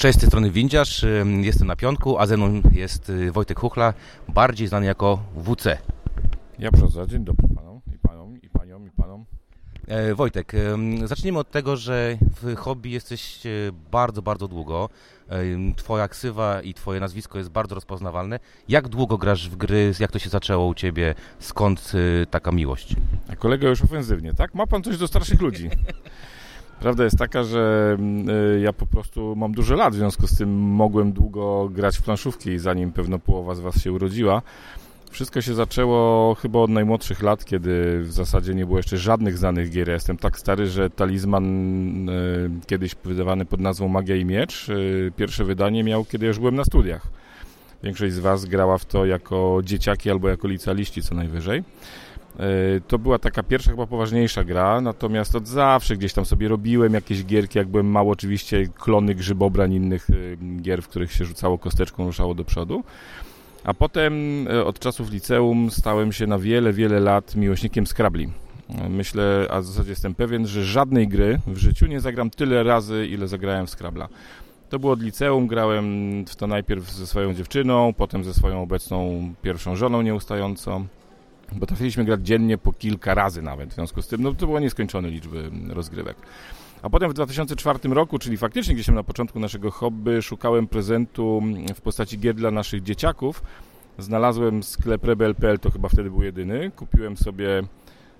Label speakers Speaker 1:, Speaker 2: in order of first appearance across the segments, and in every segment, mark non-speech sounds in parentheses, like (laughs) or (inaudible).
Speaker 1: Cześć, z tej strony Windziarz, jestem na piątku, a ze mną jest y, Wojtek Huchla, bardziej znany jako WC.
Speaker 2: Ja przodza, dzień dobry panom i panom i paniom i panom.
Speaker 1: E, Wojtek, zacznijmy od tego, że w hobby jesteś e, bardzo, bardzo długo. E, twoja ksywa i twoje nazwisko jest bardzo rozpoznawalne. Jak długo grasz w gry? Jak to się zaczęło u ciebie? Skąd taka miłość?
Speaker 2: A kolega już ofensywnie, tak? Ma pan coś do starszych ludzi. (laughs) Prawda jest taka, że ja po prostu mam dużo lat, w związku z tym mogłem długo grać w planszówki, zanim pewno połowa z was się urodziła. Wszystko się zaczęło chyba od najmłodszych lat, kiedy w zasadzie nie było jeszcze żadnych znanych gier. Ja jestem tak stary, że talizman e, kiedyś wydawany pod nazwą Magia i Miecz, e, pierwsze wydanie miał, kiedy już byłem na studiach. Większość z Was grała w to jako dzieciaki albo jako licealiści co najwyżej. E, to była taka pierwsza, chyba poważniejsza gra, natomiast od zawsze gdzieś tam sobie robiłem jakieś gierki, jak byłem mało, oczywiście klony grzybobrań innych gier, w których się rzucało kosteczką, ruszało do przodu. A potem e, od czasów liceum stałem się na wiele, wiele lat miłośnikiem Scrabli. Myślę, a w zasadzie jestem pewien, że żadnej gry w życiu nie zagram tyle razy, ile zagrałem w Scrabla. To było od liceum, grałem w to najpierw ze swoją dziewczyną, potem ze swoją obecną pierwszą żoną nieustająco. Potrafiliśmy grać dziennie po kilka razy nawet, w związku z tym no, to były nieskończone liczby rozgrywek. A potem w 2004 roku, czyli faktycznie gdzieś na początku naszego hobby, szukałem prezentu w postaci gier dla naszych dzieciaków. Znalazłem sklep Rebel.pl, to chyba wtedy był jedyny. Kupiłem sobie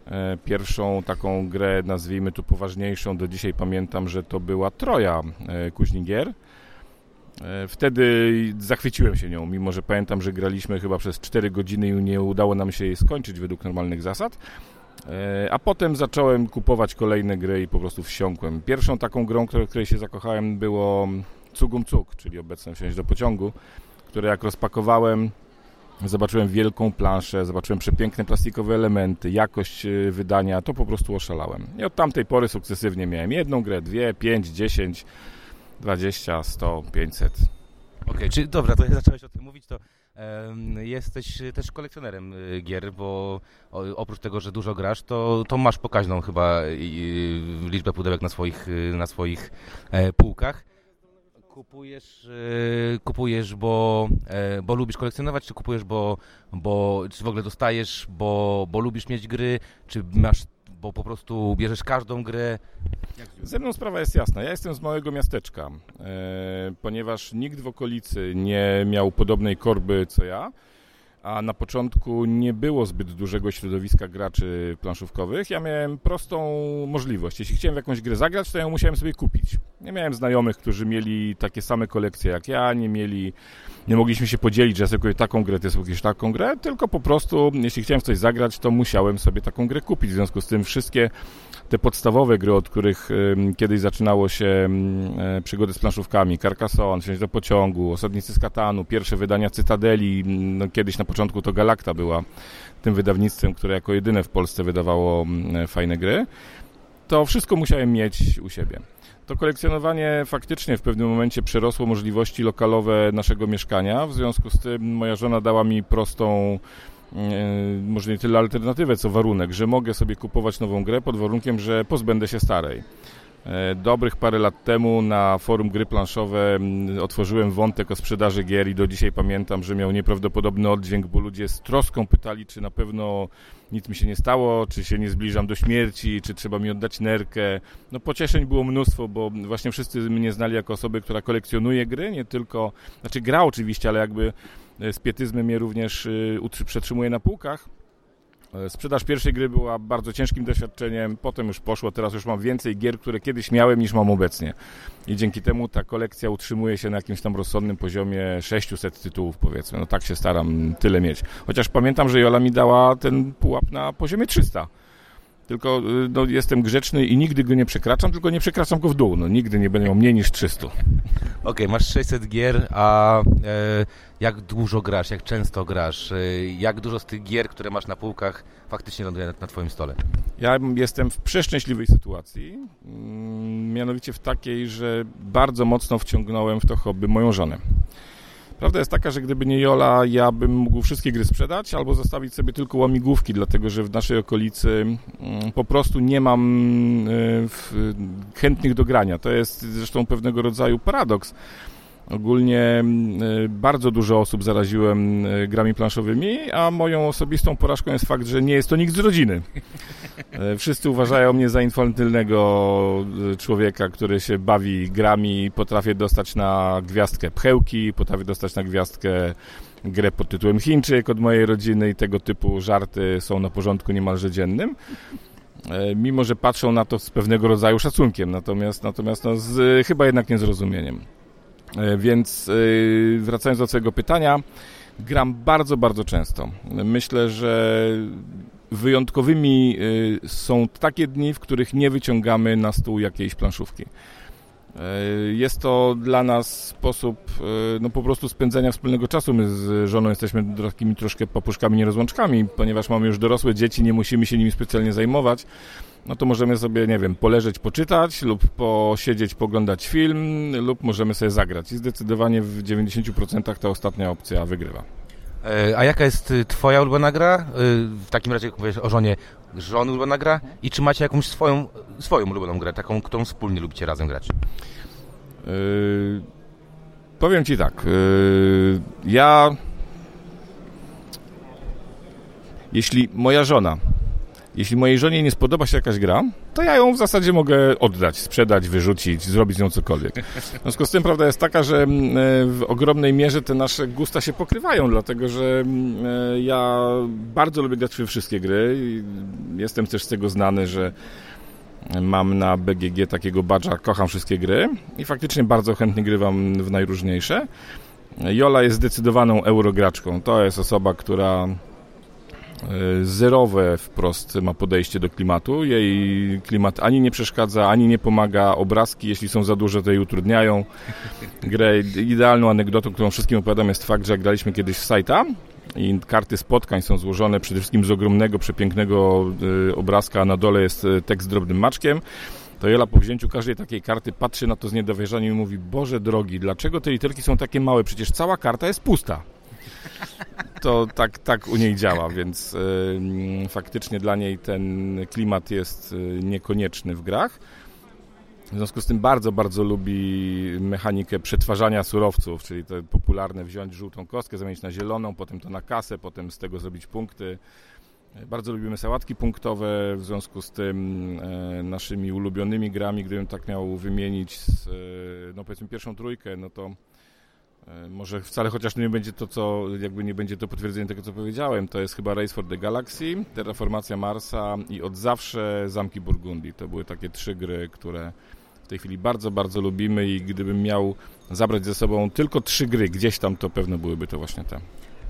Speaker 2: e, pierwszą taką grę, nazwijmy tu poważniejszą. Do dzisiaj pamiętam, że to była Troja e, Kuźni Gier. E, wtedy zachwyciłem się nią, mimo że pamiętam, że graliśmy chyba przez 4 godziny i nie udało nam się jej skończyć według normalnych zasad. E, a potem zacząłem kupować kolejne gry i po prostu wsiąkłem. Pierwszą taką grą, której się zakochałem było Cugum Cug, czyli obecnie wsiąść do pociągu, które jak rozpakowałem, zobaczyłem wielką planszę, zobaczyłem przepiękne plastikowe elementy, jakość e, wydania, to po prostu oszalałem. I od tamtej pory sukcesywnie miałem jedną grę, dwie, pięć, dziesięć, dwadzieścia, sto, pięćset.
Speaker 1: Okej, okay, czyli dobra, to jak zacząłeś o tym mówić, to Jesteś też kolekcjonerem y, gier, bo oprócz tego, że dużo grasz, to, to masz pokaźną chyba liczbę pudełek na swoich, y, na swoich e, półkach. Kupujesz, y, kupujesz bo, e, bo lubisz kolekcjonować, czy kupujesz, bo, bo czy w ogóle dostajesz, bo, bo lubisz mieć gry, czy masz bo po prostu bierzesz każdą grę.
Speaker 2: Ze mną sprawa jest jasna. Ja jestem z małego miasteczka, e, ponieważ nikt w okolicy nie miał podobnej korby co ja a na początku nie było zbyt dużego środowiska graczy planszówkowych, ja miałem prostą możliwość. Jeśli chciałem w jakąś grę zagrać, to ją musiałem sobie kupić. Nie miałem znajomych, którzy mieli takie same kolekcje jak ja, nie mieli, nie mogliśmy się podzielić, że ja sobie taką grę, ty sobie taką grę, tylko po prostu, jeśli chciałem w coś zagrać, to musiałem sobie taką grę kupić. W związku z tym wszystkie te podstawowe gry, od których kiedyś zaczynało się e, przygody z planszówkami, Carcassonne, Wsiąść do pociągu, Osadnicy z Katanu, pierwsze wydania Cytadeli, no, kiedyś na początku to Galacta była tym wydawnictwem, które jako jedyne w Polsce wydawało e, fajne gry, to wszystko musiałem mieć u siebie. To kolekcjonowanie faktycznie w pewnym momencie przerosło możliwości lokalowe naszego mieszkania, w związku z tym moja żona dała mi prostą może nie tyle alternatywę, co warunek, że mogę sobie kupować nową grę pod warunkiem, że pozbędę się starej. E, dobrych parę lat temu na forum gry planszowe otworzyłem wątek o sprzedaży gier i do dzisiaj pamiętam, że miał nieprawdopodobny oddźwięk, bo ludzie z troską pytali, czy na pewno nic mi się nie stało, czy się nie zbliżam do śmierci, czy trzeba mi oddać nerkę. No pocieszeń było mnóstwo, bo właśnie wszyscy mnie znali jako osoby, która kolekcjonuje gry, nie tylko, znaczy gra oczywiście, ale jakby z pietyzmem je również y, przetrzymuje na półkach. E, sprzedaż pierwszej gry była bardzo ciężkim doświadczeniem, potem już poszło, teraz już mam więcej gier, które kiedyś miałem niż mam obecnie. I dzięki temu ta kolekcja utrzymuje się na jakimś tam rozsądnym poziomie 600 tytułów powiedzmy. No tak się staram tyle mieć. Chociaż pamiętam, że Jola mi dała ten pułap na poziomie 300 tylko y, no, jestem grzeczny i nigdy go nie przekraczam, tylko nie przekraczam go w dół. No, nigdy nie będę miał mniej niż 300. (laughs) Okej,
Speaker 1: okay, masz 600 gier, a e, jak dużo grasz, jak często grasz? E, jak dużo z tych gier, które masz na półkach, faktycznie ląduje na, na twoim stole?
Speaker 2: Ja jestem w przeszczęśliwej sytuacji, mm, mianowicie w takiej, że bardzo mocno wciągnąłem w to hobby moją żonę. Prawda jest taka, że gdyby nie Jola, ja bym mógł wszystkie gry sprzedać albo zostawić sobie tylko łamigłówki, dlatego że w naszej okolicy mm, po prostu nie mam y, chętnych do grania. To jest zresztą pewnego rodzaju paradoks. Ogólnie mm, y, bardzo dużo osób zaraziłem y, grami planszowymi, a moją osobistą porażką jest fakt, że nie jest to nikt z rodziny. E, (laughs) wszyscy uważają mnie za infantylnego y, człowieka, który się bawi grami, potrafię dostać na gwiazdkę pchełki, potrafię dostać na gwiazdkę grę pod tytułem Chińczyk od mojej rodziny i tego typu żarty są na porządku niemalże dziennym mimo że patrzą na to z pewnego rodzaju szacunkiem, natomiast, natomiast no, z, chyba jednak niezrozumieniem. E, więc e, wracając do Twojego pytania, gram bardzo, bardzo często. Myślę, że wyjątkowymi e, są takie dni, w których nie wyciągamy na stół jakiejś planszówki. Jest to dla nas sposób no, po prostu spędzenia wspólnego czasu. My z żoną jesteśmy takimi troszkę papuszkami nierozłączkami, ponieważ mamy już dorosłe dzieci, nie musimy się nimi specjalnie zajmować no to możemy sobie, nie wiem, poleżeć, poczytać lub posiedzieć, poglądać film lub możemy sobie zagrać. I zdecydowanie w 90% ta ostatnia opcja wygrywa.
Speaker 1: E, a jaka jest y, twoja ulubiona gra? Y, w takim razie, jak mówisz o żonie, żony ulubiona gra? I czy macie jakąś swoją, swoją ulubioną grę, taką, którą wspólnie lubicie razem grać? Yy,
Speaker 2: powiem ci tak. Yy, ja... Jeśli moja żona jeśli mojej żonie nie spodoba się jakaś gra, to ja ją w zasadzie mogę oddać, sprzedać, wyrzucić, zrobić z nią cokolwiek. W związku z tym prawda jest taka, że mm, e, w ogromnej mierze te nasze gusta się pokrywają, dlatego że mm, e, ja bardzo lubię grać we wszystkie gry. Jestem też z tego znany, że mam na BGG takiego badża, kocham wszystkie gry i faktycznie bardzo chętnie grywam w najróżniejsze. Jola jest zdecydowaną eurograczką. To jest osoba, która zerowe wprost ma podejście do klimatu. Jej klimat ani nie przeszkadza, ani nie pomaga. Obrazki, jeśli są za duże, to jej utrudniają. Grę idealną anegdotą, którą wszystkim opowiadam, jest fakt, że jak graliśmy kiedyś w sajta i karty spotkań są złożone przede wszystkim z ogromnego, przepięknego e, obrazka, a na dole jest e, tekst z drobnym maczkiem to Jola po wzięciu każdej takiej karty patrzy na to z niedowierzaniem i mówi Boże drogi, dlaczego te literki są takie małe? Przecież cała karta jest pusta to tak, tak u niej działa, więc y, faktycznie dla niej ten klimat jest y, niekonieczny w grach. W związku z tym bardzo, bardzo lubi mechanikę przetwarzania surowców, czyli to popularne wziąć żółtą kostkę, zamienić na zieloną, potem to na kasę, potem z tego zrobić punkty. Bardzo lubimy sałatki punktowe, w związku z tym e, naszymi ulubionymi grami, gdybym tak miał wymienić, z, e, no powiedzmy pierwszą trójkę, no to może wcale chociaż nie będzie to, co jakby nie będzie to potwierdzenie tego, co powiedziałem. To jest chyba Race for the Galaxy, Terraformacja Marsa i od zawsze Zamki Burgundii. To były takie trzy gry, które w tej chwili bardzo, bardzo lubimy i gdybym miał zabrać ze sobą tylko trzy gry gdzieś tam, to pewno byłyby to właśnie te.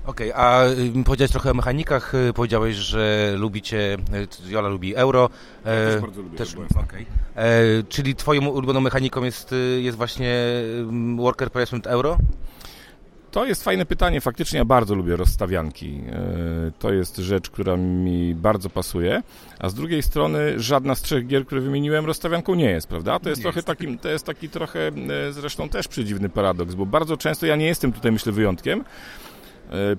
Speaker 1: Okej, okay, a y, powiedziałeś trochę o mechanikach, y, powiedziałeś, że lubicie, y, Jola lubi euro.
Speaker 2: Ja e, też bardzo lubię też,
Speaker 1: okay. e, Czyli twoją ulubioną mechaniką jest, jest właśnie worker placement euro?
Speaker 2: To jest fajne pytanie. Faktycznie ja bardzo lubię rozstawianki. E, to jest rzecz, która mi bardzo pasuje. A z drugiej strony żadna z trzech gier, które wymieniłem, rozstawianką nie jest, prawda? To jest, trochę jest. Taki, to jest taki trochę zresztą też przedziwny paradoks, bo bardzo często ja nie jestem tutaj, myślę, wyjątkiem E,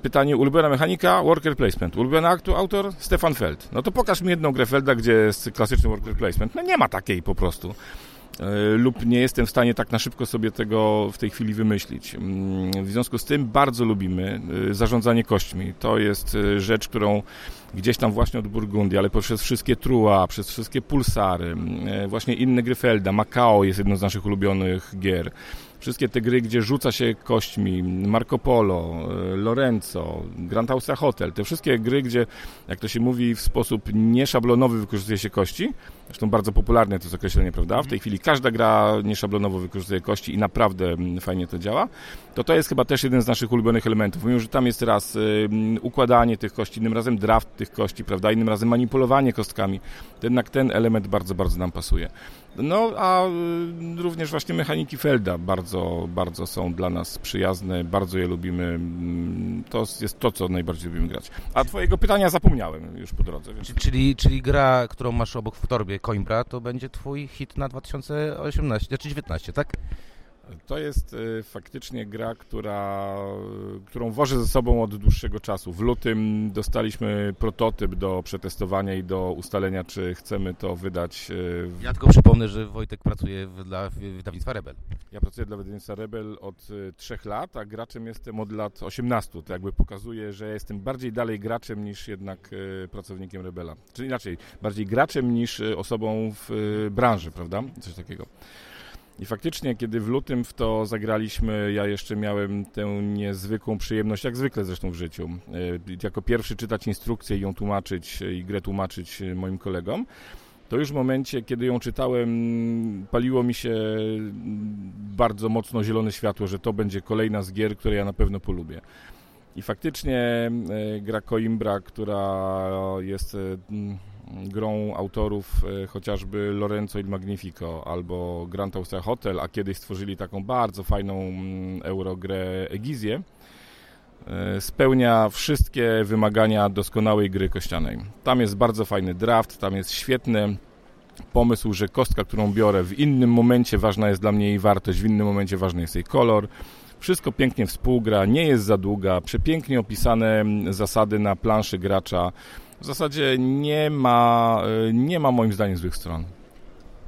Speaker 2: pytanie, ulubiona mechanika, worker placement. Ulubiony autor, Stefan Feld. No to pokaż mi jedną grę Felda, gdzie jest klasyczny worker placement. No nie ma takiej po prostu. E, lub nie jestem w stanie tak na szybko sobie tego w tej chwili wymyślić. Mm, w związku z tym bardzo lubimy e, zarządzanie kośćmi. To jest rzecz, którą gdzieś tam właśnie od Burgundii, ale poprzez wszystkie Trua, przez wszystkie Pulsary, właśnie inne gry Felda, Macao jest jedną z naszych ulubionych gier wszystkie te gry, gdzie rzuca się kośćmi, Marco Polo, e, Lorenzo, Grand Austria Hotel, te wszystkie gry, gdzie, jak to się mówi, w sposób nieszablonowy wykorzystuje się kości, zresztą bardzo popularne to jest określenie, prawda? W tej chwili każda gra nieszablonowo wykorzystuje kości i naprawdę mm, fajnie to działa, to to jest chyba też jeden z naszych ulubionych elementów. Mimo, że tam jest raz y, układanie tych kości, innym razem draft tych kości, prawda? Innym razem manipulowanie kostkami, jednak ten element bardzo, bardzo nam pasuje. No, a y, również właśnie mechaniki Felda bardzo, bardzo są dla nas przyjazne, bardzo je lubimy. Mm, to jest to, co najbardziej lubimy grać. A twojego pytania zapomniałem już po drodze.
Speaker 1: Więc... Czyli, czyli gra, którą masz obok w torbie, Coimbra, to będzie twój hit na 2018, czy 19, tak?
Speaker 2: To jest y, faktycznie gra, która, którą wożę ze sobą od dłuższego czasu. W lutym dostaliśmy prototyp do przetestowania i do ustalenia, czy chcemy to wydać. y, w-
Speaker 1: Ja tylko przypomnę, że Wojtek pracuje dla wydawnictwa Rebel.
Speaker 2: Ja pracuję dla wydawnictwa Rebel od y, trzech lat, a graczem jestem od lat 18. To jakby pokazuje, że jestem bardziej dalej graczem niż jednak y, pracownikiem Rebela. Czyli inaczej, bardziej graczem niż y, osobą w y, branży, prawda? Coś takiego. I faktycznie, kiedy w lutym w to zagraliśmy, ja jeszcze miałem tę niezwykłą przyjemność, jak zwykle zresztą w życiu, y, jako pierwszy czytać instrukcję i ją tłumaczyć y, i grę tłumaczyć y, moim kolegom. To już w momencie, kiedy ją czytałem, paliło mi się mm, bardzo mocno zielone światło, że to będzie kolejna z gier, które ja na pewno polubię. I faktycznie e, gra Coimbra, która jest e, mm, grą autorów e, chociażby Lorenzo il Magnifico albo Grand Austria Hotel, a kiedyś stworzyli taką bardzo fajną mm, eurogrę Egizję, e, spełnia wszystkie wymagania doskonałej gry kościanej. Tam jest bardzo fajny draft, tam jest świetny pomysł, że kostka, którą biorę w innym momencie ważna jest dla mnie jej wartość, w innym momencie ważny jest jej kolor. Wszystko pięknie współgra, nie jest za długa, przepięknie opisane mm, zasady na planszy gracza. W zasadzie nie ma, y, nie ma moim zdaniem złych stron.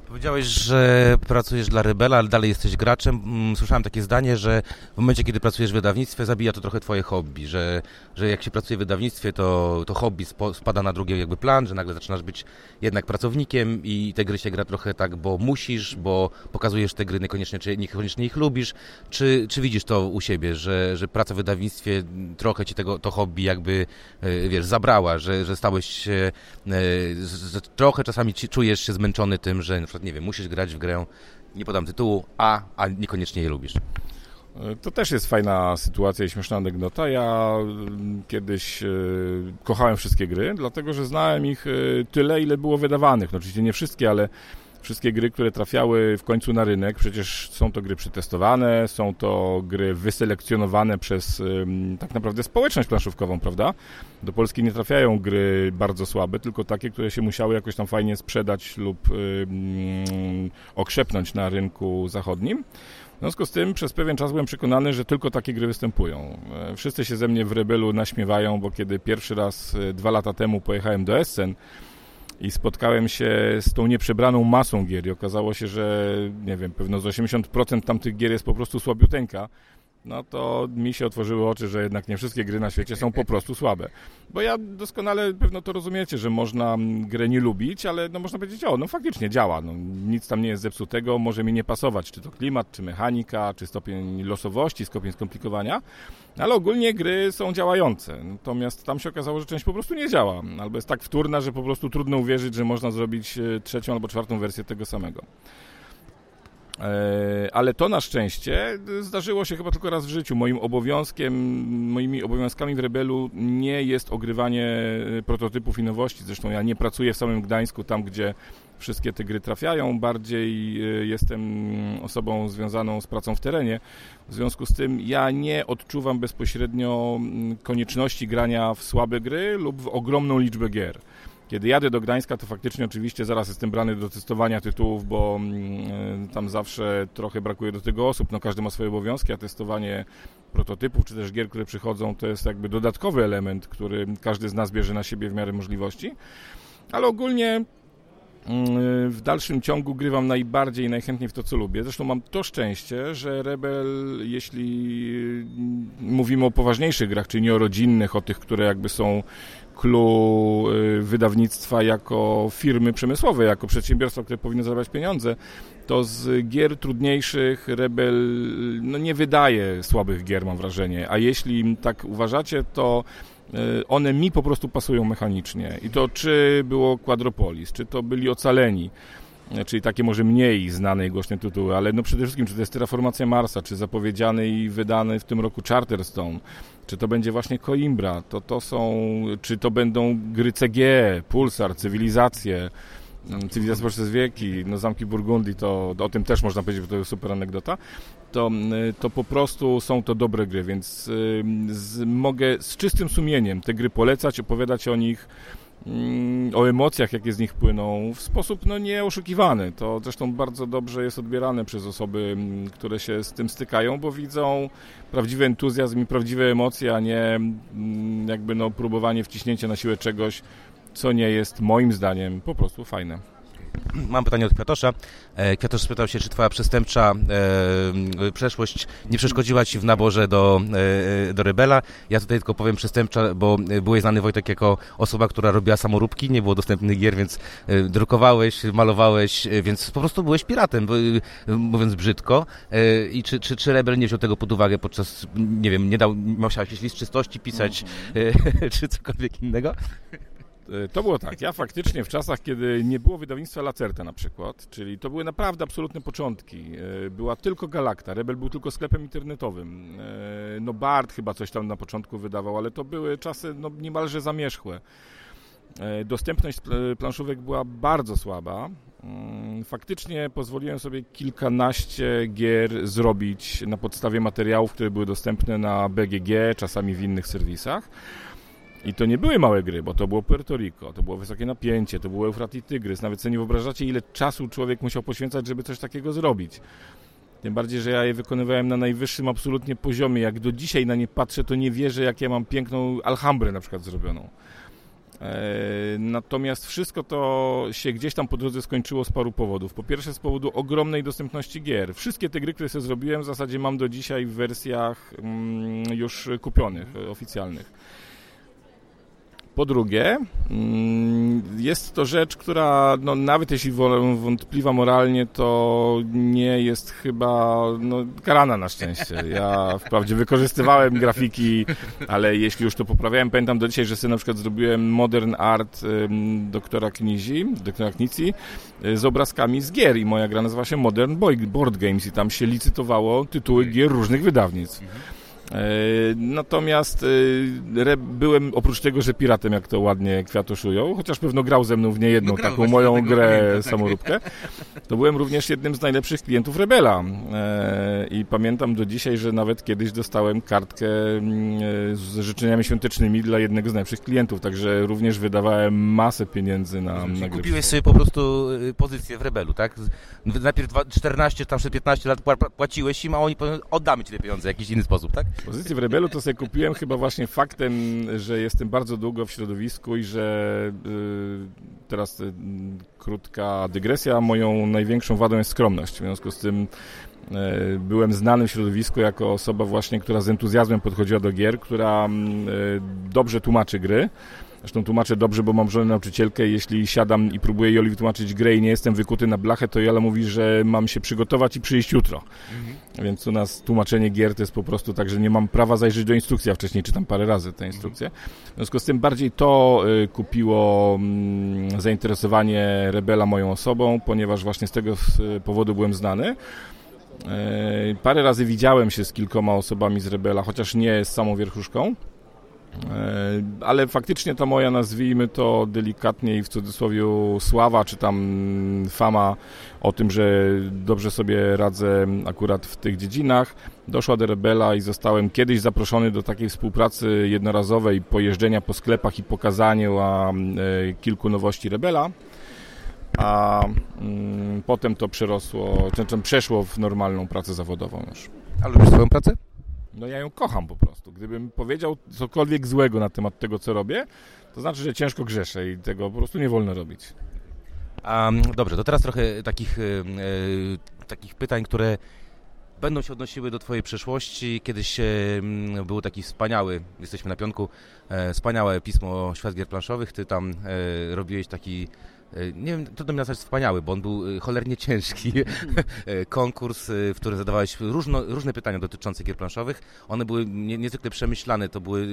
Speaker 1: Powiedziałeś, że pracujesz dla Rebela, ale dalej jesteś graczem. Mm, Słyszałem takie zdanie, że w momencie, kiedy pracujesz w wydawnictwie, zabija to trochę twoje hobby, że, że jak się pracuje w wydawnictwie, to, to hobby spada na drugi jakby plan, że nagle zaczynasz być jednak pracownikiem i te gry się gra trochę tak, bo musisz, bo pokazujesz te gry niekoniecznie, czy niekoniecznie ich lubisz. Czy, czy widzisz to u siebie, że, że praca w wydawnictwie trochę ci tego, to hobby jakby, e, wiesz, zabrała, że, że stałeś się, że trochę czasami czujesz się zmęczony tym, że nie wiem, musisz grać w grę, nie podam tytułu, a, a niekoniecznie je lubisz.
Speaker 2: Y, To też jest fajna sytuacja i śmieszna anegdota. Ja y, kiedyś y, kochałem wszystkie gry, dlatego że znałem ich y, tyle, ile było wydawanych. No, oczywiście nie wszystkie, ale wszystkie gry, które trafiały w końcu na rynek, przecież są to gry przetestowane, są to gry wyselekcjonowane przez tak naprawdę społeczność planszówkową, prawda? Do Polski nie trafiają gry bardzo słabe, tylko takie, które się musiały jakoś tam fajnie sprzedać lub okrzepnąć na rynku zachodnim. W związku z tym przez pewien czas byłem przekonany, że tylko takie gry występują. E, Wszyscy się ze mnie w Rebelu naśmiewają, bo kiedy pierwszy raz e, dwa lata temu pojechałem do Essen i spotkałem się z tą nieprzebraną masą gier i okazało się, że nie wiem, pewno z 80% tamtych gier jest po prostu słabiuteńka, no to mi się otworzyły oczy, że jednak nie wszystkie gry na świecie są po prostu słabe. Bo ja doskonale pewno to rozumiecie, że można mm, grę nie lubić, ale no można powiedzieć, o, no faktycznie działa, no, nic tam nie jest zepsutego, może mi nie pasować, czy to klimat, czy mechanika, czy stopień losowości, stopień skomplikowania, ale ogólnie gry są działające. Natomiast tam się okazało, że część po prostu nie działa, albo jest tak wtórna, że po prostu trudno uwierzyć, że można zrobić e, trzecią albo czwartą wersję tego samego. E, Ale to na szczęście zdarzyło się chyba tylko raz w życiu. Moim obowiązkiem, moimi obowiązkami w Rebelu nie jest ogrywanie e, prototypów i nowości. Zresztą ja nie pracuję w samym Gdańsku, tam gdzie wszystkie te gry trafiają. Bardziej e, jestem osobą związaną z pracą w terenie. W związku z tym ja nie odczuwam bezpośrednio mm, konieczności grania w słabe gry lub w ogromną liczbę gier. Kiedy jadę do Gdańska, to faktycznie oczywiście zaraz jestem brany do testowania tytułów, bo mm, tam zawsze trochę brakuje do tego osób. No każdy ma swoje obowiązki, a testowanie prototypów czy też gier, które przychodzą, to jest jakby dodatkowy element, który każdy z nas bierze na siebie w miarę możliwości. Ale ogólnie w dalszym ciągu grywam najbardziej i najchętniej w to, co lubię. Zresztą mam to szczęście, że Rebel, jeśli mm, mówimy o poważniejszych grach, czyli nie o rodzinnych, o tych, które jakby są clue y, wydawnictwa jako firmy przemysłowe, jako przedsiębiorstwa, które powinno zarabiać pieniądze, to z gier trudniejszych Rebel no, nie wydaje słabych gier, mam wrażenie. A jeśli tak uważacie, to y, one mi po prostu pasują mechanicznie. I to czy było Quadropolis, czy to byli Ocaleni, y, czyli takie może mniej znane i głośne tytuły, ale no przede wszystkim, czy to jest Terraformacja Marsa, czy zapowiedziany i wydany w tym roku Charterstone, czy to będzie właśnie Coimbra, to to są, czy to będą gry CG, Pulsar, Cywilizacje, mm, Cywilizacja przez wieki, no Zamki Burgundii, to o tym też można powiedzieć, bo to jest super anegdota, to, y, to po prostu są to dobre gry, więc y, z, mogę z czystym sumieniem te gry polecać, opowiadać o nich, mm, o emocjach, jakie z nich płyną, w sposób no, nieoszukiwany. To zresztą bardzo dobrze jest odbierane przez osoby, mm, które się z tym stykają, bo widzą prawdziwy entuzjazm i prawdziwe emocje, a nie mm, jakby no, próbowanie wciśnięcia na siłę czegoś, co nie jest moim zdaniem po prostu fajne.
Speaker 1: Mam pytanie od Kwiatosza. E, Kwiatosz spytał się, czy twoja przestępcza e, przeszłość nie przeszkodziła ci w naborze do, e, do Rebela. Ja tutaj tylko powiem przestępcza, bo byłeś znany Wojtek jako osoba, która robiła samoróbki, nie było dostępnych gier, więc e, drukowałeś, malowałeś, e, więc po prostu byłeś piratem, mówiąc brzydko. E, I czy, czy, czy Rebel nie wziął tego pod uwagę podczas, nie wiem, nie dał, musiałeś list czystości pisać, (laughs) czy cokolwiek innego?
Speaker 2: E, to było tak. Ja faktycznie w czasach, kiedy nie było wydawnictwa Lacerta na przykład, czyli to były naprawdę absolutne początki. E, była tylko Galakta, Rebel był tylko sklepem internetowym. E, no Bart chyba coś tam na początku wydawał, ale to były czasy no, niemalże zamierzchłe. Dostępność planszówek była bardzo słaba. Mm, faktycznie pozwoliłem sobie kilkanaście gier zrobić na podstawie materiałów, które były dostępne na BGG, czasami w innych serwisach. I to nie były małe gry, bo to było Puerto Rico, to było wysokie napięcie, to był Eufrat i Tygrys. Nawet sobie nie wyobrażacie, ile czasu człowiek musiał poświęcać, żeby coś takiego zrobić. Tym bardziej, że ja je wykonywałem na najwyższym absolutnie poziomie. Jak do dzisiaj na nie patrzę, to nie wierzę, jak ja mam piękną Alhambrę na przykład zrobioną. Eee, natomiast wszystko to się gdzieś tam po drodze skończyło z paru powodów. Po pierwsze z powodu ogromnej dostępności gier. Wszystkie te gry, które sobie zrobiłem, w zasadzie mam do dzisiaj w wersjach mm, już kupionych, oficjalnych. Po drugie, mm, jest to rzecz, która no, nawet jeśli wątpliwa moralnie, to nie jest chyba no, karana na szczęście. Ja wprawdzie wykorzystywałem grafiki, ale jeśli już to poprawiałem, pamiętam do dzisiaj, że sobie na przykład zrobiłem modern art doktora Knizi, doktora Knici y, z obrazkami z gier i moja gra nazywa się Modern Board Games i tam się licytowało tytuły gier różnych wydawnictw. E, natomiast e, byłem oprócz tego, że piratem, jak to ładnie kwiatoszują, chociaż pewno grał ze mną w niejedną no taką moją grę pamiętam, tak. samoróbkę, to byłem również jednym z najlepszych klientów Rebela. E, I pamiętam do dzisiaj, że nawet kiedyś dostałem kartkę mm, z życzeniami świątecznymi dla jednego z najlepszych klientów, także również wydawałem masę pieniędzy na, na
Speaker 1: gry. Kupiłeś sobie po prostu pozycję w Rebelu, tak? Najpierw 14, tam 15 lat płaciłeś im, a oni oddamy ci te pieniądze w jakiś inny sposób, tak?
Speaker 2: Pozycję w Rebelu to sobie kupiłem chyba właśnie faktem, że jestem bardzo długo w środowisku i że y, teraz y, krótka dygresja, moją największą wadą jest skromność. W związku z tym y, byłem znany w środowisku jako osoba właśnie, która z entuzjazmem podchodziła do gier, która y, dobrze tłumaczy gry, Zresztą tłumaczę dobrze, bo mam żonę nauczycielkę jeśli siadam i próbuję Joli wytłumaczyć grę i nie jestem wykuty na blachę, to Jola mówi, że mam się przygotować i przyjść jutro. Mhm. Więc u nas tłumaczenie gier to jest po prostu tak, że nie mam prawa zajrzeć do instrukcji, a wcześniej czytam parę razy te instrukcje. W związku z tym bardziej to y, kupiło y, zainteresowanie Rebela moją osobą, ponieważ właśnie z tego powodu byłem znany. Y, parę razy widziałem się z kilkoma osobami z Rebela, chociaż nie z samą wierchuszką. E, ale faktycznie ta moja, nazwijmy to delikatnie i w cudzysłowie sława, czy tam fama o tym, że dobrze sobie radzę akurat w tych dziedzinach, doszła do Rebela i zostałem kiedyś zaproszony do takiej współpracy jednorazowej, pojeżdżenia po sklepach i pokazaniu a, e, kilku nowości Rebela a mm, potem to przerosło, czy, przeszło w normalną pracę zawodową już.
Speaker 1: A lubisz swoją pracę?
Speaker 2: No ja ją kocham po prostu. Gdybym powiedział cokolwiek złego na temat tego, co robię, to znaczy, że ciężko grzeszę i tego po prostu nie wolno robić.
Speaker 1: Um, dobrze, to teraz trochę takich, e, takich pytań, które będą się odnosiły do Twojej przeszłości. Kiedyś e, był taki wspaniały, jesteśmy na pionku, e, wspaniałe pismo Świat Gier Planszowych. Ty tam e, robiłeś taki E, nie wiem, trudno mi nazwać wspaniały, bo on był e, cholernie ciężki. (laughs) E, konkurs, w którym zadawałeś różno, różne pytania dotyczące gier planszowych. One były nie, niezwykle przemyślane. To, były,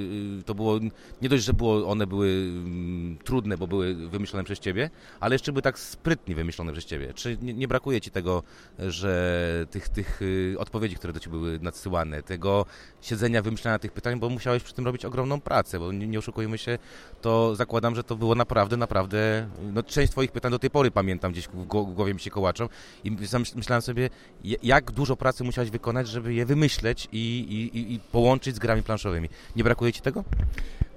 Speaker 1: to było, nie dość, że było, one były mm, trudne, bo były wymyślone przez ciebie, ale jeszcze były tak sprytnie wymyślone przez ciebie. Czy nie, nie brakuje ci tego, że tych, tych odpowiedzi, które do ciebie były nadsyłane, tego siedzenia, wymyślania tych pytań, bo musiałeś przy tym robić ogromną pracę, bo nie, nie oszukujmy się, to zakładam, że to było naprawdę, naprawdę, no część Twoich pytań do tej pory pamiętam, gdzieś w głowie mi się kołaczą i myślałem sobie, jak dużo pracy musiałeś wykonać, żeby je wymyśleć i, i, i połączyć z grami planszowymi. Nie brakuje Ci tego?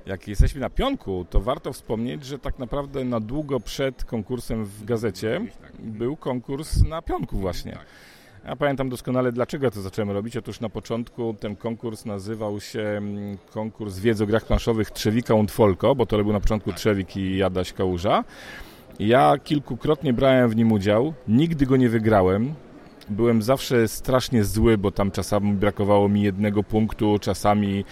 Speaker 2: jak jesteśmy na pionku, to warto wspomnieć, że tak naprawdę na długo przed konkursem w gazecie był konkurs na pionku właśnie. Ja pamiętam doskonale, dlaczego to zacząłem robić. Otóż na początku ten konkurs nazywał się mm, konkurs wiedzy o grach planszowych Trzewika und Folko, bo to robił na początku Trzewik i Jadaś Kałuża. Ja kilkukrotnie brałem w nim udział, nigdy go nie wygrałem. Byłem zawsze strasznie zły, bo tam czasami brakowało mi jednego punktu, czasami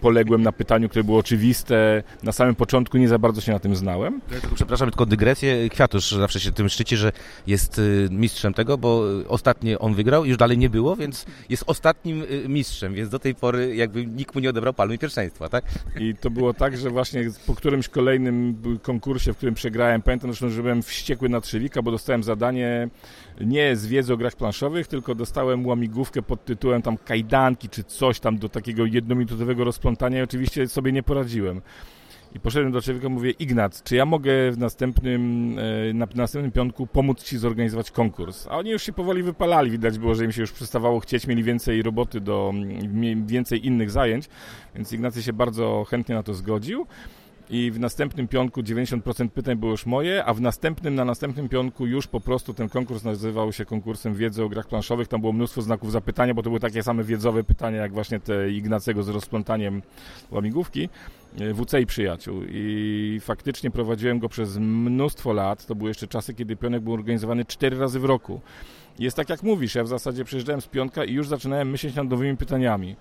Speaker 2: poległem na pytaniu, które było oczywiste. Na samym początku nie za bardzo się na tym znałem.
Speaker 1: Ja tylko, przepraszam, tylko dygresję. Kwiatusz zawsze się tym szczyci, że jest y, mistrzem tego, bo ostatnio on wygrał i już dalej nie było, więc jest ostatnim y, mistrzem, więc do tej pory jakby nikt mu nie odebrał palmy pierwszeństwa, tak?
Speaker 2: I to było tak, że właśnie po którymś kolejnym konkursie, w którym przegrałem, pamiętam zresztą, że byłem wściekły na Trzewika, bo dostałem zadanie nie z wiedzy o grach planszowych, tylko dostałem łamigłówkę pod tytułem tam kajdanki czy coś tam do takiego jednominutowego rozplątania i oczywiście sobie nie poradziłem. I poszedłem do człowieka, mówię, Ignat, czy ja mogę w następnym, e, na następnym piątku pomóc Ci zorganizować konkurs? A oni już się powoli wypalali, widać było, że im się już przestawało chcieć, mieli więcej roboty, do, więcej innych zajęć, więc Ignacy się bardzo chętnie na to zgodził i w następnym pionku 90% pytań było już moje, a w następnym, na następnym pionku już po prostu ten konkurs nazywał się konkursem wiedzy o grach planszowych. Tam było mnóstwo znaków zapytania, bo to były takie same wiedzowe pytania, jak właśnie te Ignacego z rozplątaniem łamigłówki. E, WC i przyjaciół. I faktycznie prowadziłem go przez mnóstwo lat. To były jeszcze czasy, kiedy pionek był organizowany cztery razy w roku. Jest tak jak mówisz, ja w zasadzie przyjeżdżałem z pionka i już zaczynałem myśleć nad nowymi pytaniami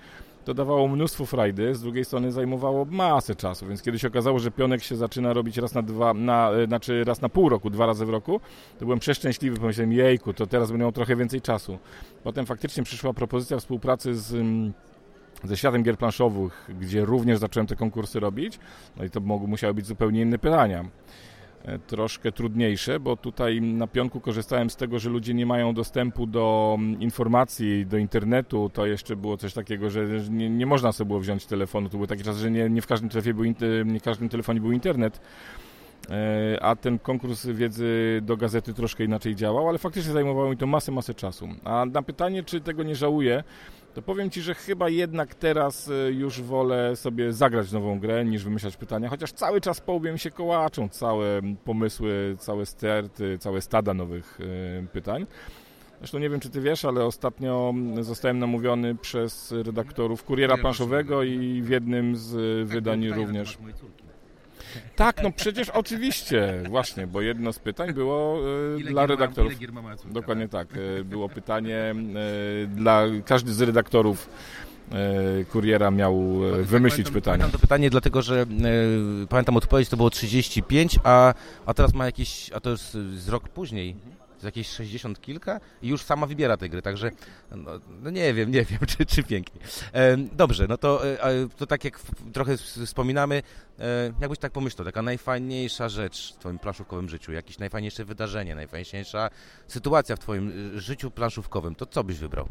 Speaker 2: to dawało mnóstwo frajdy, z drugiej strony zajmowało masę czasu, więc kiedy się okazało, że pionek się zaczyna robić raz na dwa, na, e, znaczy raz na pół roku, dwa razy w roku, to byłem przeszczęśliwy, pomyślałem, jejku, to teraz będę miał trochę więcej czasu. Potem faktycznie przyszła propozycja współpracy z mm, ze światem gier planszowych, gdzie również zacząłem te konkursy robić, no i to mogły, musiały być zupełnie inne pytania. E, troszkę trudniejsze, bo tutaj na pionku korzystałem z tego, że ludzie nie mają dostępu do mm, informacji, do internetu. To jeszcze było coś takiego, że nie, nie można sobie było wziąć telefonu. To były takie czasy, że nie, nie w każdym był, nie w każdym telefonie był internet e, a ten konkurs wiedzy do gazety troszkę inaczej działał, ale faktycznie zajmowało mi to masę, masę czasu. A na pytanie, czy tego nie żałuję, to powiem Ci, że chyba jednak teraz e, już wolę sobie zagrać nową grę, niż wymyślać pytania, chociaż cały czas po łbie mi się kołaczą całe pomysły, całe sterty, całe stada nowych e, pytań. Zresztą nie wiem, czy Ty wiesz, ale ostatnio zostałem namówiony przez redaktorów Kuriera Planszowego i w jednym z tak, wydań również. Tak, no przecież oczywiście, właśnie, bo jedno z pytań było e, dla redaktorów. Dokładnie tak. E, było pytanie e, dla każdy z redaktorów kuriera miał wymyślić
Speaker 1: pamiętam,
Speaker 2: pytanie.
Speaker 1: Pamiętam to pytanie, dlatego że pamiętam odpowiedź, to było 35, a, a teraz ma jakieś, a to jest z rok później z jakieś 60 kilka i już sama wybiera te gry, także no, no nie wiem, nie (laughs) wiem, czy, czy pięknie. E, dobrze, no to, e, to tak jak trochę wspominamy, e, jakbyś tak pomyślał, taka najfajniejsza rzecz w twoim planszówkowym życiu, jakieś najfajniejsze wydarzenie, najfajniejsza sytuacja w twoim e, życiu planszówkowym, to co byś wybrał?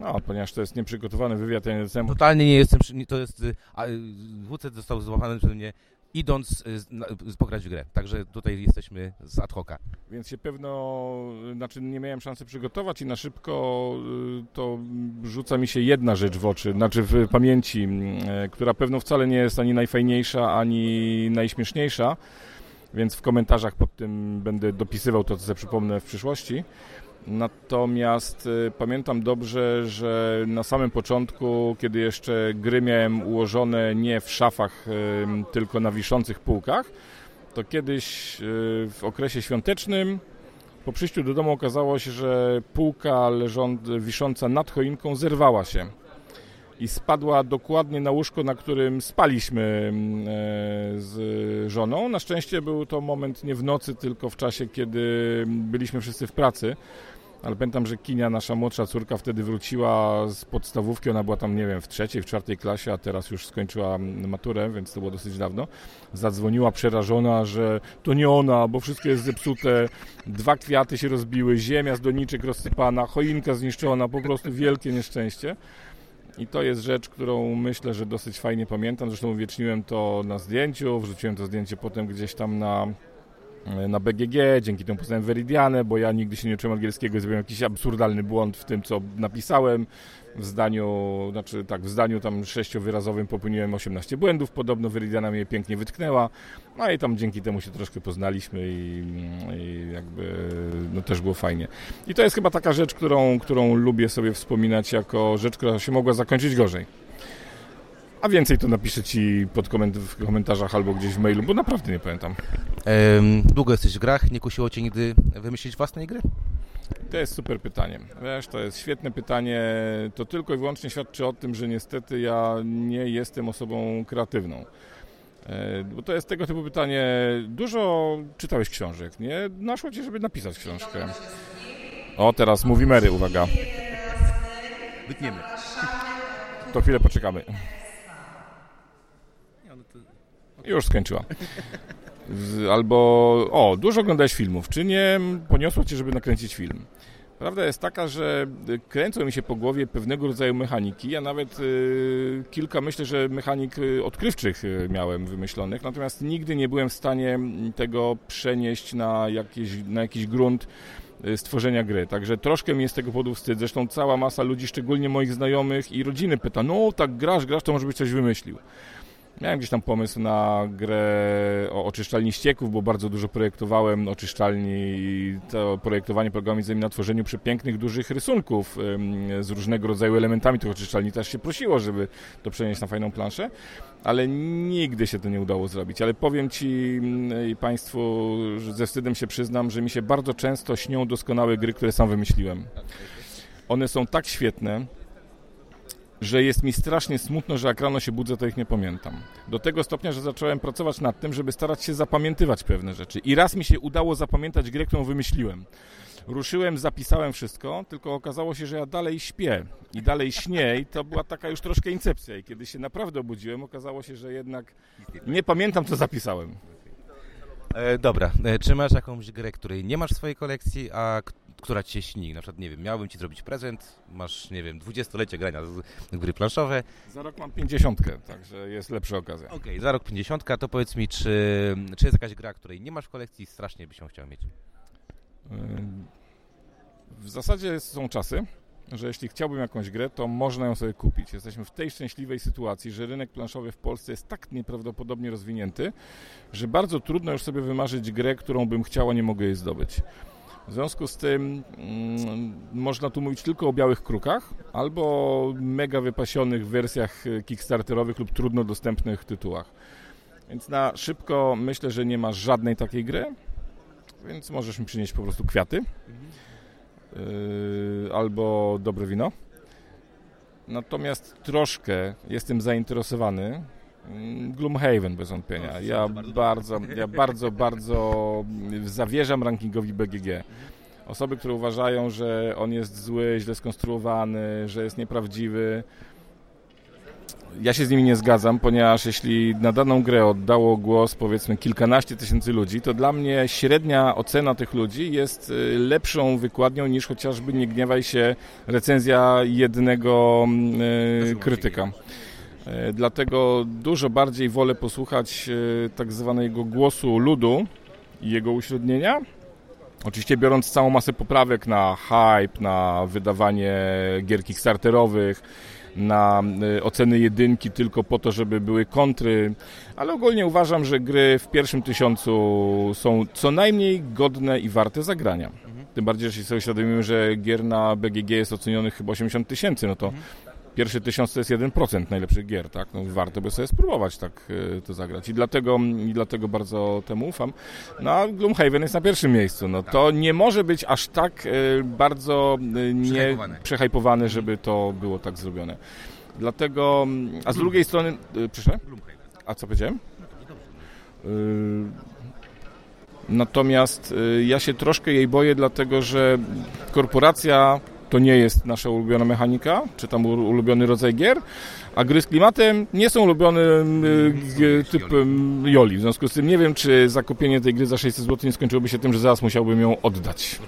Speaker 2: No, ponieważ to jest nieprzygotowany wywiad, ja nie jestem...
Speaker 1: Totalnie nie jestem, to jest, a, WC został złapany przeze mnie idąc y, pograć w grę. Także tutaj jesteśmy z ad hoca.
Speaker 2: Więc się pewno, znaczy nie miałem szansy przygotować i na szybko y, to rzuca mi się jedna rzecz w oczy, znaczy w pamięci, y, która pewno wcale nie jest ani najfajniejsza, ani najśmieszniejsza, więc w komentarzach pod tym będę dopisywał to, co sobie przypomnę w przyszłości. Natomiast y, pamiętam dobrze, że na samym początku, kiedy jeszcze gry miałem ułożone nie w szafach, y, tylko na wiszących półkach, to kiedyś y, w okresie świątecznym po przyjściu do domu okazało się, że półka leżąc, wisząca nad choinką zerwała się i spadła dokładnie na łóżko, na którym spaliśmy z żoną. Na szczęście był to moment nie w nocy, tylko w czasie, kiedy byliśmy wszyscy w pracy ale pamiętam, że Kinia, nasza młodsza córka, wtedy wróciła z podstawówki, ona była tam, nie wiem, w trzeciej, w czwartej klasie, a teraz już skończyła maturę, więc to było dosyć dawno. Zadzwoniła przerażona, że to nie ona, bo wszystko jest zepsute, dwa kwiaty się rozbiły, ziemia z doniczek rozsypana, choinka zniszczona, po prostu wielkie nieszczęście. I to jest rzecz, którą myślę, że dosyć fajnie pamiętam. Zresztą uwieczniłem to na zdjęciu, wrzuciłem to zdjęcie potem gdzieś tam na na BGG, dzięki temu poznałem Veridianę, bo ja nigdy się nie uczyłem angielskiego, zrobiłem jakiś absurdalny błąd w tym, co napisałem. W zdaniu, znaczy tak, w zdaniu tam sześciowyrazowym popełniłem 18 błędów, podobno Veridiana mnie pięknie wytknęła, no i tam dzięki temu się troszkę poznaliśmy i, i jakby no też było fajnie. I to jest chyba taka rzecz, którą, którą lubię sobie wspominać jako rzecz, która się mogła zakończyć gorzej. A więcej to napiszę Ci pod koment w komentarzach albo gdzieś w mailu, bo naprawdę nie pamiętam.
Speaker 1: długo jesteś w grach, nie kusiło Cię nigdy wymyślić własnej gry?
Speaker 2: To jest super pytanie. Wiesz, to jest świetne pytanie. To tylko i wyłącznie świadczy o tym, że niestety ja nie jestem osobą kreatywną. E, bo to jest tego typu pytanie. Dużo czytałeś książek, nie? Naszło Cię, żeby napisać książkę. O, teraz mówi Mary, uwaga.
Speaker 1: Wytniemy.
Speaker 2: To chwilę poczekamy. Już skończyła. Albo, o, dużo oglądałeś filmów. Czy nie poniosło cię, żeby nakręcić film? Prawda jest taka, że kręcą mi się po głowie pewnego rodzaju mechaniki. Ja nawet y, kilka, myślę, że mechanik y, odkrywczych y, miałem wymyślonych, natomiast nigdy nie byłem w stanie tego przenieść na, jakieś, na jakiś grunt y, stworzenia gry. Także troszkę mi jest tego powodu wstyd. Zresztą cała masa ludzi, szczególnie moich znajomych i rodziny pyta, no tak grasz, grasz, to może być coś wymyślił. Miałem gdzieś tam pomysł na grę o oczyszczalni ścieków, bo bardzo dużo projektowałem oczyszczalni i to projektowanie polegało między innymi na tworzeniu przepięknych, dużych rysunków z różnego rodzaju elementami tych oczyszczalni. Też się prosiło, żeby to przenieść na fajną planszę, ale nigdy się to nie udało zrobić. Ale powiem Ci i Państwu, ze wstydem się przyznam, że mi się bardzo często śnią doskonałe gry, które sam wymyśliłem. One są tak świetne, że jest mi strasznie smutno, że jak rano się budzę, to ich nie pamiętam. Do tego stopnia, że zacząłem pracować nad tym, żeby starać się zapamiętywać pewne rzeczy. I raz mi się udało zapamiętać grę, którą wymyśliłem. Ruszyłem, zapisałem wszystko, tylko okazało się, że ja dalej śpię i dalej śnię i to była taka już troszkę incepcja. I kiedy się naprawdę obudziłem, okazało się, że jednak nie pamiętam, co zapisałem.
Speaker 1: E, dobra, e, czy masz jakąś grę, której nie masz w swojej kolekcji, a która ci się śni? Na przykład, nie wiem, miałbym ci zrobić prezent, masz, nie wiem, dwudziestolecie grania w gry planszowe.
Speaker 2: Za rok mam pięćdziesiątkę, także jest lepsza okazja.
Speaker 1: Okej, okay, za rok pięćdziesiątka, to powiedz mi, czy, czy jest jakaś gra, której nie masz w kolekcji i strasznie byś ją chciał mieć?
Speaker 2: W zasadzie są czasy, że jeśli chciałbym jakąś grę, to można ją sobie kupić. Jesteśmy w tej szczęśliwej sytuacji, że rynek planszowy w Polsce jest tak nieprawdopodobnie rozwinięty, że bardzo trudno już sobie wymarzyć grę, którą bym chciała, nie mogę jej zdobyć. W związku z tym mm, można tu mówić tylko o białych krukach albo mega wypasionych wersjach kickstarterowych lub trudno dostępnych tytułach. Więc na szybko myślę, że nie ma żadnej takiej gry, więc możesz mi przynieść po prostu kwiaty yy, albo dobre wino. Natomiast troszkę jestem zainteresowany Gloomhaven bez wątpienia. Ja bardzo, ja bardzo, bardzo zawierzam rankingowi BGG. Osoby, które uważają, że on jest zły, źle skonstruowany, że jest nieprawdziwy, ja się z nimi nie zgadzam, ponieważ jeśli na daną grę oddało głos powiedzmy kilkanaście tysięcy ludzi, to dla mnie średnia ocena tych ludzi jest y, lepszą wykładnią niż chociażby nie gniewaj się recenzja jednego y, krytyka. Y, dlatego dużo bardziej wolę posłuchać y, tak zwanego głosu ludu i jego uśrednienia, Oczywiście biorąc całą masę poprawek na hype, na wydawanie gier kickstarterowych, na y, oceny jedynki tylko po to, żeby były kontry, ale ogólnie uważam, że gry w pierwszym tysiącu są co najmniej godne i warte zagrania. Mhm. Tym bardziej, że sobie uświadomimy, że gier na BGG jest ocenionych chyba 80 tysięcy, no to mhm pierwszy tysiąc to jest 1% najlepszych gier, tak? No, warto by sobie spróbować tak y, to zagrać. I dlatego, I dlatego bardzo temu ufam. No a Gloomhaven jest na pierwszym miejscu. No to nie może być aż tak y, bardzo y, nie przehajpowane, żeby to było tak zrobione. Dlatego, a z drugiej strony, proszę? A co powiedziałem? Natomiast ja się troszkę jej boję, dlatego że korporacja to nie jest nasza ulubiona mechanika, czy tam ulubiony rodzaj gier, a gry z klimatem nie są ulubionym y, typem Joli. W związku z tym nie wiem, czy zakupienie tej gry za 600 zł nie skończyłoby się tym, że zaraz musiałbym ją oddać.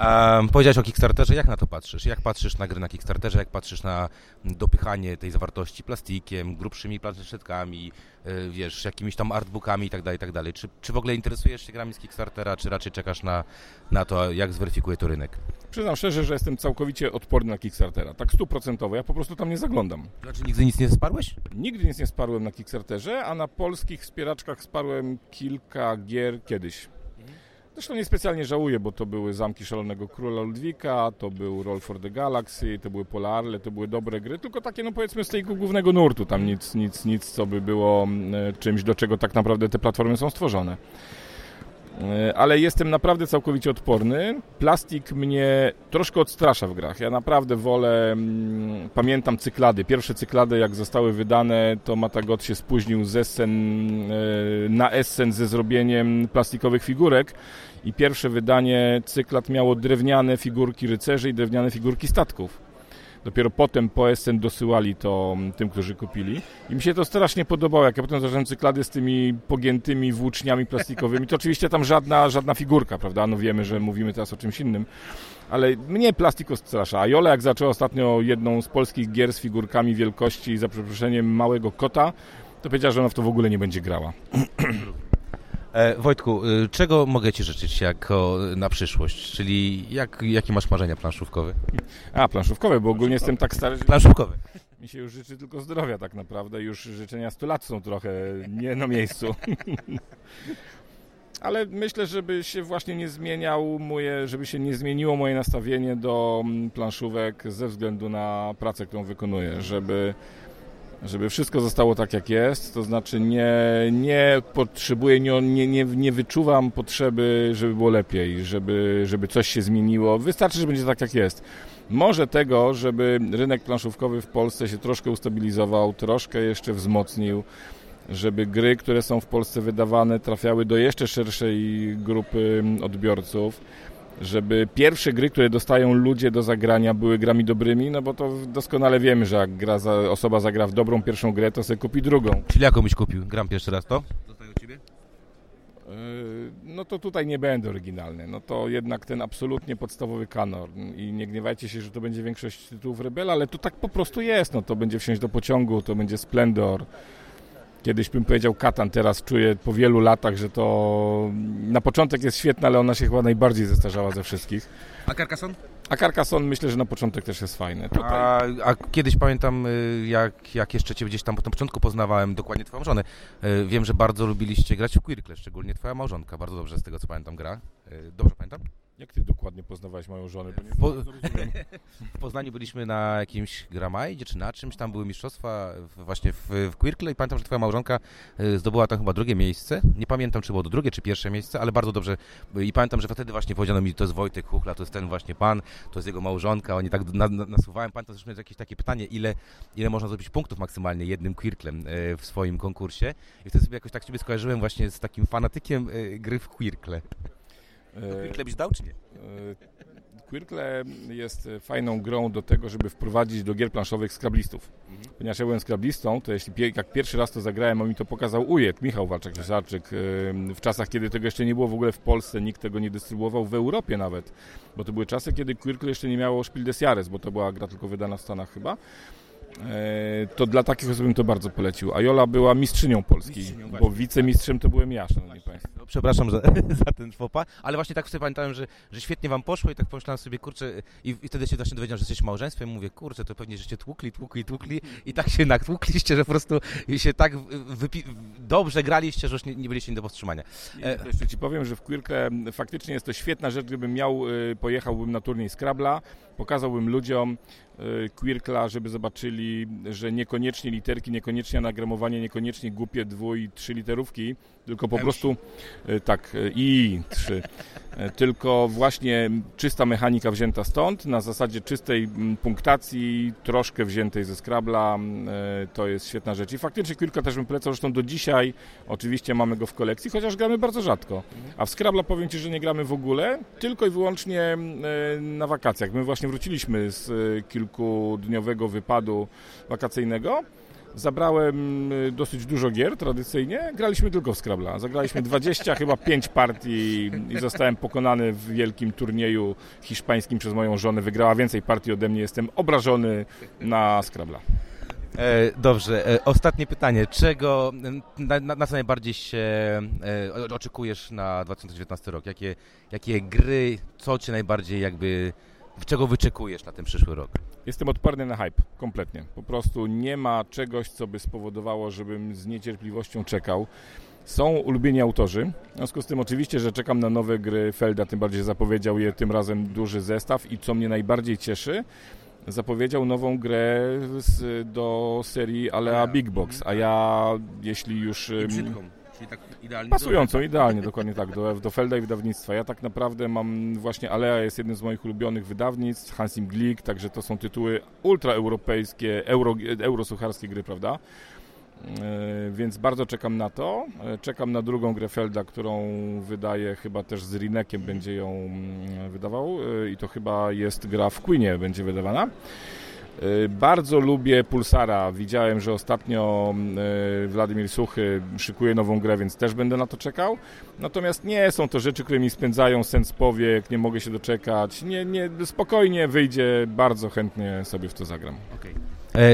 Speaker 1: Um, powiedziałeś o Kickstarterze, jak na to patrzysz? Jak patrzysz na gry na Kickstarterze, jak patrzysz na dopychanie tej zawartości plastikiem, grubszymi planszetkami, yy, wiesz, jakimiś tam artbookami itd., tak itd. Tak czy, czy w ogóle interesujesz się grami z Kickstartera, czy raczej czekasz na, na to, jak zweryfikuje to rynek?
Speaker 2: Przyznam szczerze, że jestem całkowicie odporny na Kickstartera, tak stuprocentowo, ja po prostu tam nie zaglądam.
Speaker 1: Znaczy nigdy nic nie sparłeś?
Speaker 2: Nigdy nic nie sparłem na Kickstarterze, a na polskich wspieraczkach sparłem kilka gier kiedyś. Zresztą niespecjalnie żałuję, bo to były Zamki Szalonego Króla Ludwika, to był Roll for the Galaxy, to były Polarle, to były dobre gry, tylko takie no powiedzmy z tego głównego nurtu, tam nic, nic, nic co by było mm, czymś, do czego tak naprawdę te platformy są stworzone. E, ale jestem naprawdę całkowicie odporny. Plastik mnie troszkę odstrasza w grach. Ja naprawdę wolę, mm, pamiętam cyklady. Pierwsze cyklady, jak zostały wydane, to Matagot się spóźnił z Essen, e, na Essen ze zrobieniem plastikowych figurek i pierwsze wydanie cyklad miało drewniane figurki rycerzy i drewniane figurki statków. Dopiero potem po SN dosyłali to mm, tym, którzy kupili. I mi się to strasznie podobało. Jak ja potem zacząłem cyklady z tymi pogiętymi włóczniami plastikowymi, to oczywiście tam żadna, żadna figurka, prawda? No wiemy, że mówimy teraz o czymś innym. Ale mnie plastik odstrasza. A Jola, jak zaczęła ostatnio jedną z polskich gier z figurkami wielkości, za przeproszeniem, małego kota, to powiedziała, że ona w to w ogóle nie będzie grała. (clears throat)
Speaker 1: E, Wojtku, y, czego mogę Ci życzyć jako na przyszłość? Czyli jak, jakie masz marzenia planszówkowe?
Speaker 2: A, planszówkowe, bo ogólnie jestem tak stary, że...
Speaker 1: Planszówkowe.
Speaker 2: Mi się już życzy tylko zdrowia tak naprawdę. Już życzenia 100 lat są trochę nie na miejscu. (laughs) Ale myślę, żeby się właśnie nie zmieniał moje, żeby się nie zmieniło moje nastawienie do mm, planszówek ze względu na pracę, którą wykonuję, żeby żeby wszystko zostało tak, jak jest, to znaczy nie, nie potrzebuję, nie, nie, nie wyczuwam potrzeby, żeby było lepiej, żeby, żeby coś się zmieniło. Wystarczy, że będzie tak, jak jest. Może tego, żeby rynek planszówkowy w Polsce się troszkę ustabilizował, troszkę jeszcze wzmocnił, żeby gry, które są w Polsce wydawane, trafiały do jeszcze szerszej grupy odbiorców żeby pierwsze gry, które dostają ludzie do zagrania były grami dobrymi, no bo to doskonale wiemy, że jak gra za, osoba zagra w dobrą pierwszą grę, to sobie kupi drugą.
Speaker 1: Czyli jaką byś kupił? Gram pierwszy raz to? Zostaje u Ciebie?
Speaker 2: Yy, no to tutaj nie będę oryginalny. No to jednak ten absolutnie podstawowy kanor. I nie gniewajcie się, że to będzie większość tytułów Rebela, ale to tak po prostu jest. No to będzie wsiąść do pociągu, to będzie Splendor, Kiedyś bym powiedział Katan, teraz czuję po wielu latach, że to na początek jest świetna, ale ona się chyba najbardziej zestarzała ze wszystkich.
Speaker 1: A Carcassonne?
Speaker 2: A Carcassonne myślę, że na początek też jest fajny.
Speaker 1: A, a, kiedyś pamiętam, y, jak, jak jeszcze Cię gdzieś tam na początku poznawałem, dokładnie Twoją żonę. Y, wiem, że bardzo lubiliście grać w Quirkle, szczególnie Twoja małżonka. Bardzo dobrze z tego, co pamiętam, gra. Y, dobrze pamiętam?
Speaker 2: Jak ty dokładnie poznawałeś moją żonę? Bo nie
Speaker 1: po... (laughs) w Poznaniu byliśmy na jakimś gramajdzie czy na czymś, tam były mistrzostwa właśnie w, w Quirkle i pamiętam, że twoja małżonka y, zdobyła tam chyba drugie miejsce. Nie pamiętam, czy było to drugie, czy pierwsze miejsce, ale bardzo dobrze. I pamiętam, że wtedy właśnie powiedziano mi, to jest Wojtek Huchla, to jest ten właśnie pan, to jest jego małżonka. Oni tak na, na, nasuwałem. Pamiętam zresztą jakieś takie pytanie, ile, ile można zrobić punktów maksymalnie jednym Quirklem y, w swoim konkursie. I wtedy sobie jakoś tak ciebie skojarzyłem właśnie z takim fanatykiem y, gry w Quirkle. Quirkle byś dał, czy nie? E,
Speaker 2: Quirkle jest fajną grą do tego, żeby wprowadzić do gier planszowych skrablistów. Mhm. Ponieważ ja byłem skrablistą, to jeśli jak pierwszy raz to zagrałem, on mi to pokazał Ujet, Michał Walczak-Lesarczyk, w czasach, kiedy tego jeszcze nie było w ogóle w Polsce, nikt tego nie dystrybuował, w Europie nawet, bo to były czasy, kiedy Quirkle jeszcze nie miało Spiel des Jahres, bo to była gra tylko wydana w Stanach chyba. E, to dla takich osób bym to bardzo polecił. A Jola była mistrzynią Polski, mistrzynią bo wicemistrzem to byłem ja, szanowni państwo.
Speaker 1: No, przepraszam za, (laughs) za ten fopa, ale właśnie tak sobie pamiętałem, że, że świetnie wam poszło i tak pomyślałem sobie, kurczę, i, i wtedy się właśnie dowiedziałem, że jesteś małżeństwem, mówię, kurczę, to pewnie, żeście tłukli, tłukli, tłukli i tak się natłukliście, że po prostu się tak dobrze graliście, że już nie, nie byliście nie do powstrzymania.
Speaker 2: E... Jeszcze ci powiem, że w Quirkę faktycznie jest to świetna rzecz, gdybym miał, y, pojechałbym na turniej Scrabla, pokazałbym ludziom y, Quirkla, żeby zobaczyli, że niekoniecznie literki, niekoniecznie anagramowanie, niekoniecznie głupie dwu- i trzy literówki, tylko po prostu y, tak, i trzy, tylko właśnie czysta mechanika wzięta stąd, na zasadzie czystej mm, punktacji, troszkę wziętej ze Scrabla, to jest świetna rzecz. I faktycznie Quirkla też bym polecał, zresztą do dzisiaj oczywiście mamy go w kolekcji, chociaż gramy bardzo rzadko. A w Scrabla powiem Ci, że nie gramy w ogóle, tylko i wyłącznie na wakacjach. My właśnie wróciliśmy z e, kilkudniowego wypadu wakacyjnego Zabrałem y, dosyć dużo gier tradycyjnie, graliśmy tylko w Scrabble. Zagraliśmy (laughs) 20, chyba 5 partii i zostałem pokonany w wielkim turnieju hiszpańskim przez moją żonę. Wygrała więcej partii ode mnie, jestem obrażony na Scrabble.
Speaker 1: E, dobrze, e, ostatnie pytanie. Czego, na, na, na co najbardziej się e, oczekujesz na 2019 rok? Jakie, jakie gry, co cię najbardziej jakby, czego wyczekujesz na ten przyszły rok?
Speaker 2: Jestem odporny na hype, kompletnie. Po prostu nie ma czegoś, co by spowodowało, żebym z niecierpliwością czekał. Są ulubieni autorzy, w związku z tym oczywiście, że czekam na nowe gry Felda, tym bardziej zapowiedział je tym razem duży zestaw i co mnie najbardziej cieszy, zapowiedział nową grę z, do serii Alea Big Box, a ja jeśli już...
Speaker 1: I brzydką, czyli tak idealnie.
Speaker 2: Pasującą, idealnie, (laughs) dokładnie tak, do, do Felda i wydawnictwa. Ja tak naprawdę mam, właśnie Alea jest jednym z moich ulubionych wydawnictw, Hansim Glick, także to są tytuły ultraeuropejskie, euro, eurosucharskie gry, prawda? E, Więc bardzo czekam na to. E, Czekam na drugą grę Felda, którą wydaje chyba też z Rinekiem będzie ją mm, wydawał e, i to chyba jest gra w Queenie będzie wydawana. E, Bardzo lubię Pulsara. Widziałem, że ostatnio e, Władimir Suchy szykuje nową grę, więc też będę na to czekał. Natomiast nie są to rzeczy, które mi spędzają sens powiek, nie mogę się doczekać. Nie, nie, spokojnie wyjdzie, bardzo chętnie sobie w to zagram.
Speaker 1: Okej.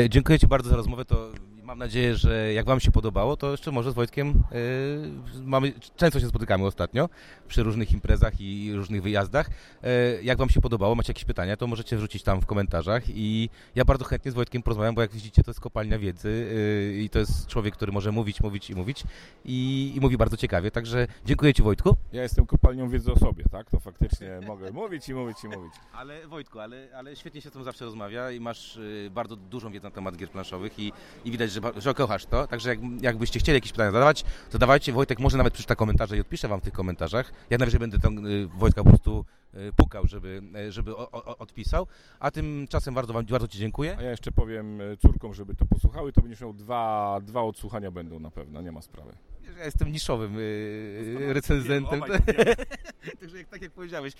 Speaker 1: E, dziękuję Ci bardzo za rozmowę. To mam nadzieję, że jak Wam się podobało, to jeszcze może z Wojtkiem e, mamy, często się spotykamy ostatnio przy różnych imprezach i różnych wyjazdach. E, jak Wam się podobało, macie jakieś pytania, to możecie wrzucić tam w komentarzach i ja bardzo chętnie z Wojtkiem porozmawiam, bo jak widzicie, to jest kopalnia wiedzy e, i to jest człowiek, który może mówić, mówić i mówić i, i mówi bardzo ciekawie. Także dziękuję Ci Wojtku.
Speaker 2: Ja jestem kopalnią wiedzy o sobie, tak? To faktycznie mogę mówić i mówić i mówić.
Speaker 1: Ale Wojtku, ale, ale świetnie się z tym zawsze rozmawia i masz y, bardzo dużą wiedzę na temat gier planszowych i, i widać, że, ba- że kochasz to. Także jak, jakbyście chcieli jakieś pytania zadawać, to dawajcie. Wojtek może nawet przeczyta komentarze i odpiszę wam w tych komentarzach. Ja najwyżej będę tam y, Wojtka po prostu y, pukał, żeby, y, żeby o, o, odpisał. A tymczasem bardzo wam bardzo Ci dziękuję.
Speaker 2: A ja jeszcze powiem córkom, żeby to posłuchały, to będziesz miał dwa, dwa odsłuchania będą na pewno, nie ma sprawy.
Speaker 1: Ja jestem niszowym y, recenzentem.
Speaker 2: Obaj. (laughs)
Speaker 1: Także jak, tak jak powiedziałeś,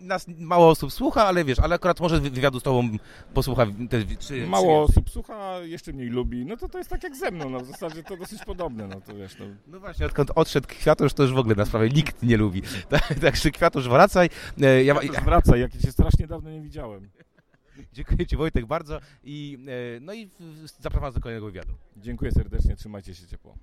Speaker 1: nas mało osób słucha, ale wiesz, ale akurat może wy- wywiadu z tobą posłucha te trzy
Speaker 2: Mało
Speaker 1: trzy-
Speaker 2: osób słucha, jeszcze mniej lubi, no to to jest tak jak ze mną, no w zasadzie to dosyć podobne, no to wiesz, no.
Speaker 1: No właśnie, odkąd odszedł Kwiatusz, to już w ogóle na sprawę nikt nie lubi. (laughs) Tak, Także Kwiatusz, wracaj. E, Ja,
Speaker 2: ja, wracaj, jak cię strasznie dawno nie widziałem. (laughs)
Speaker 1: dziękuję Ci Wojtek bardzo i, e, no i zapraszam do kolejnego wywiadu.
Speaker 2: Dziękuję serdecznie, trzymajcie się ciepło.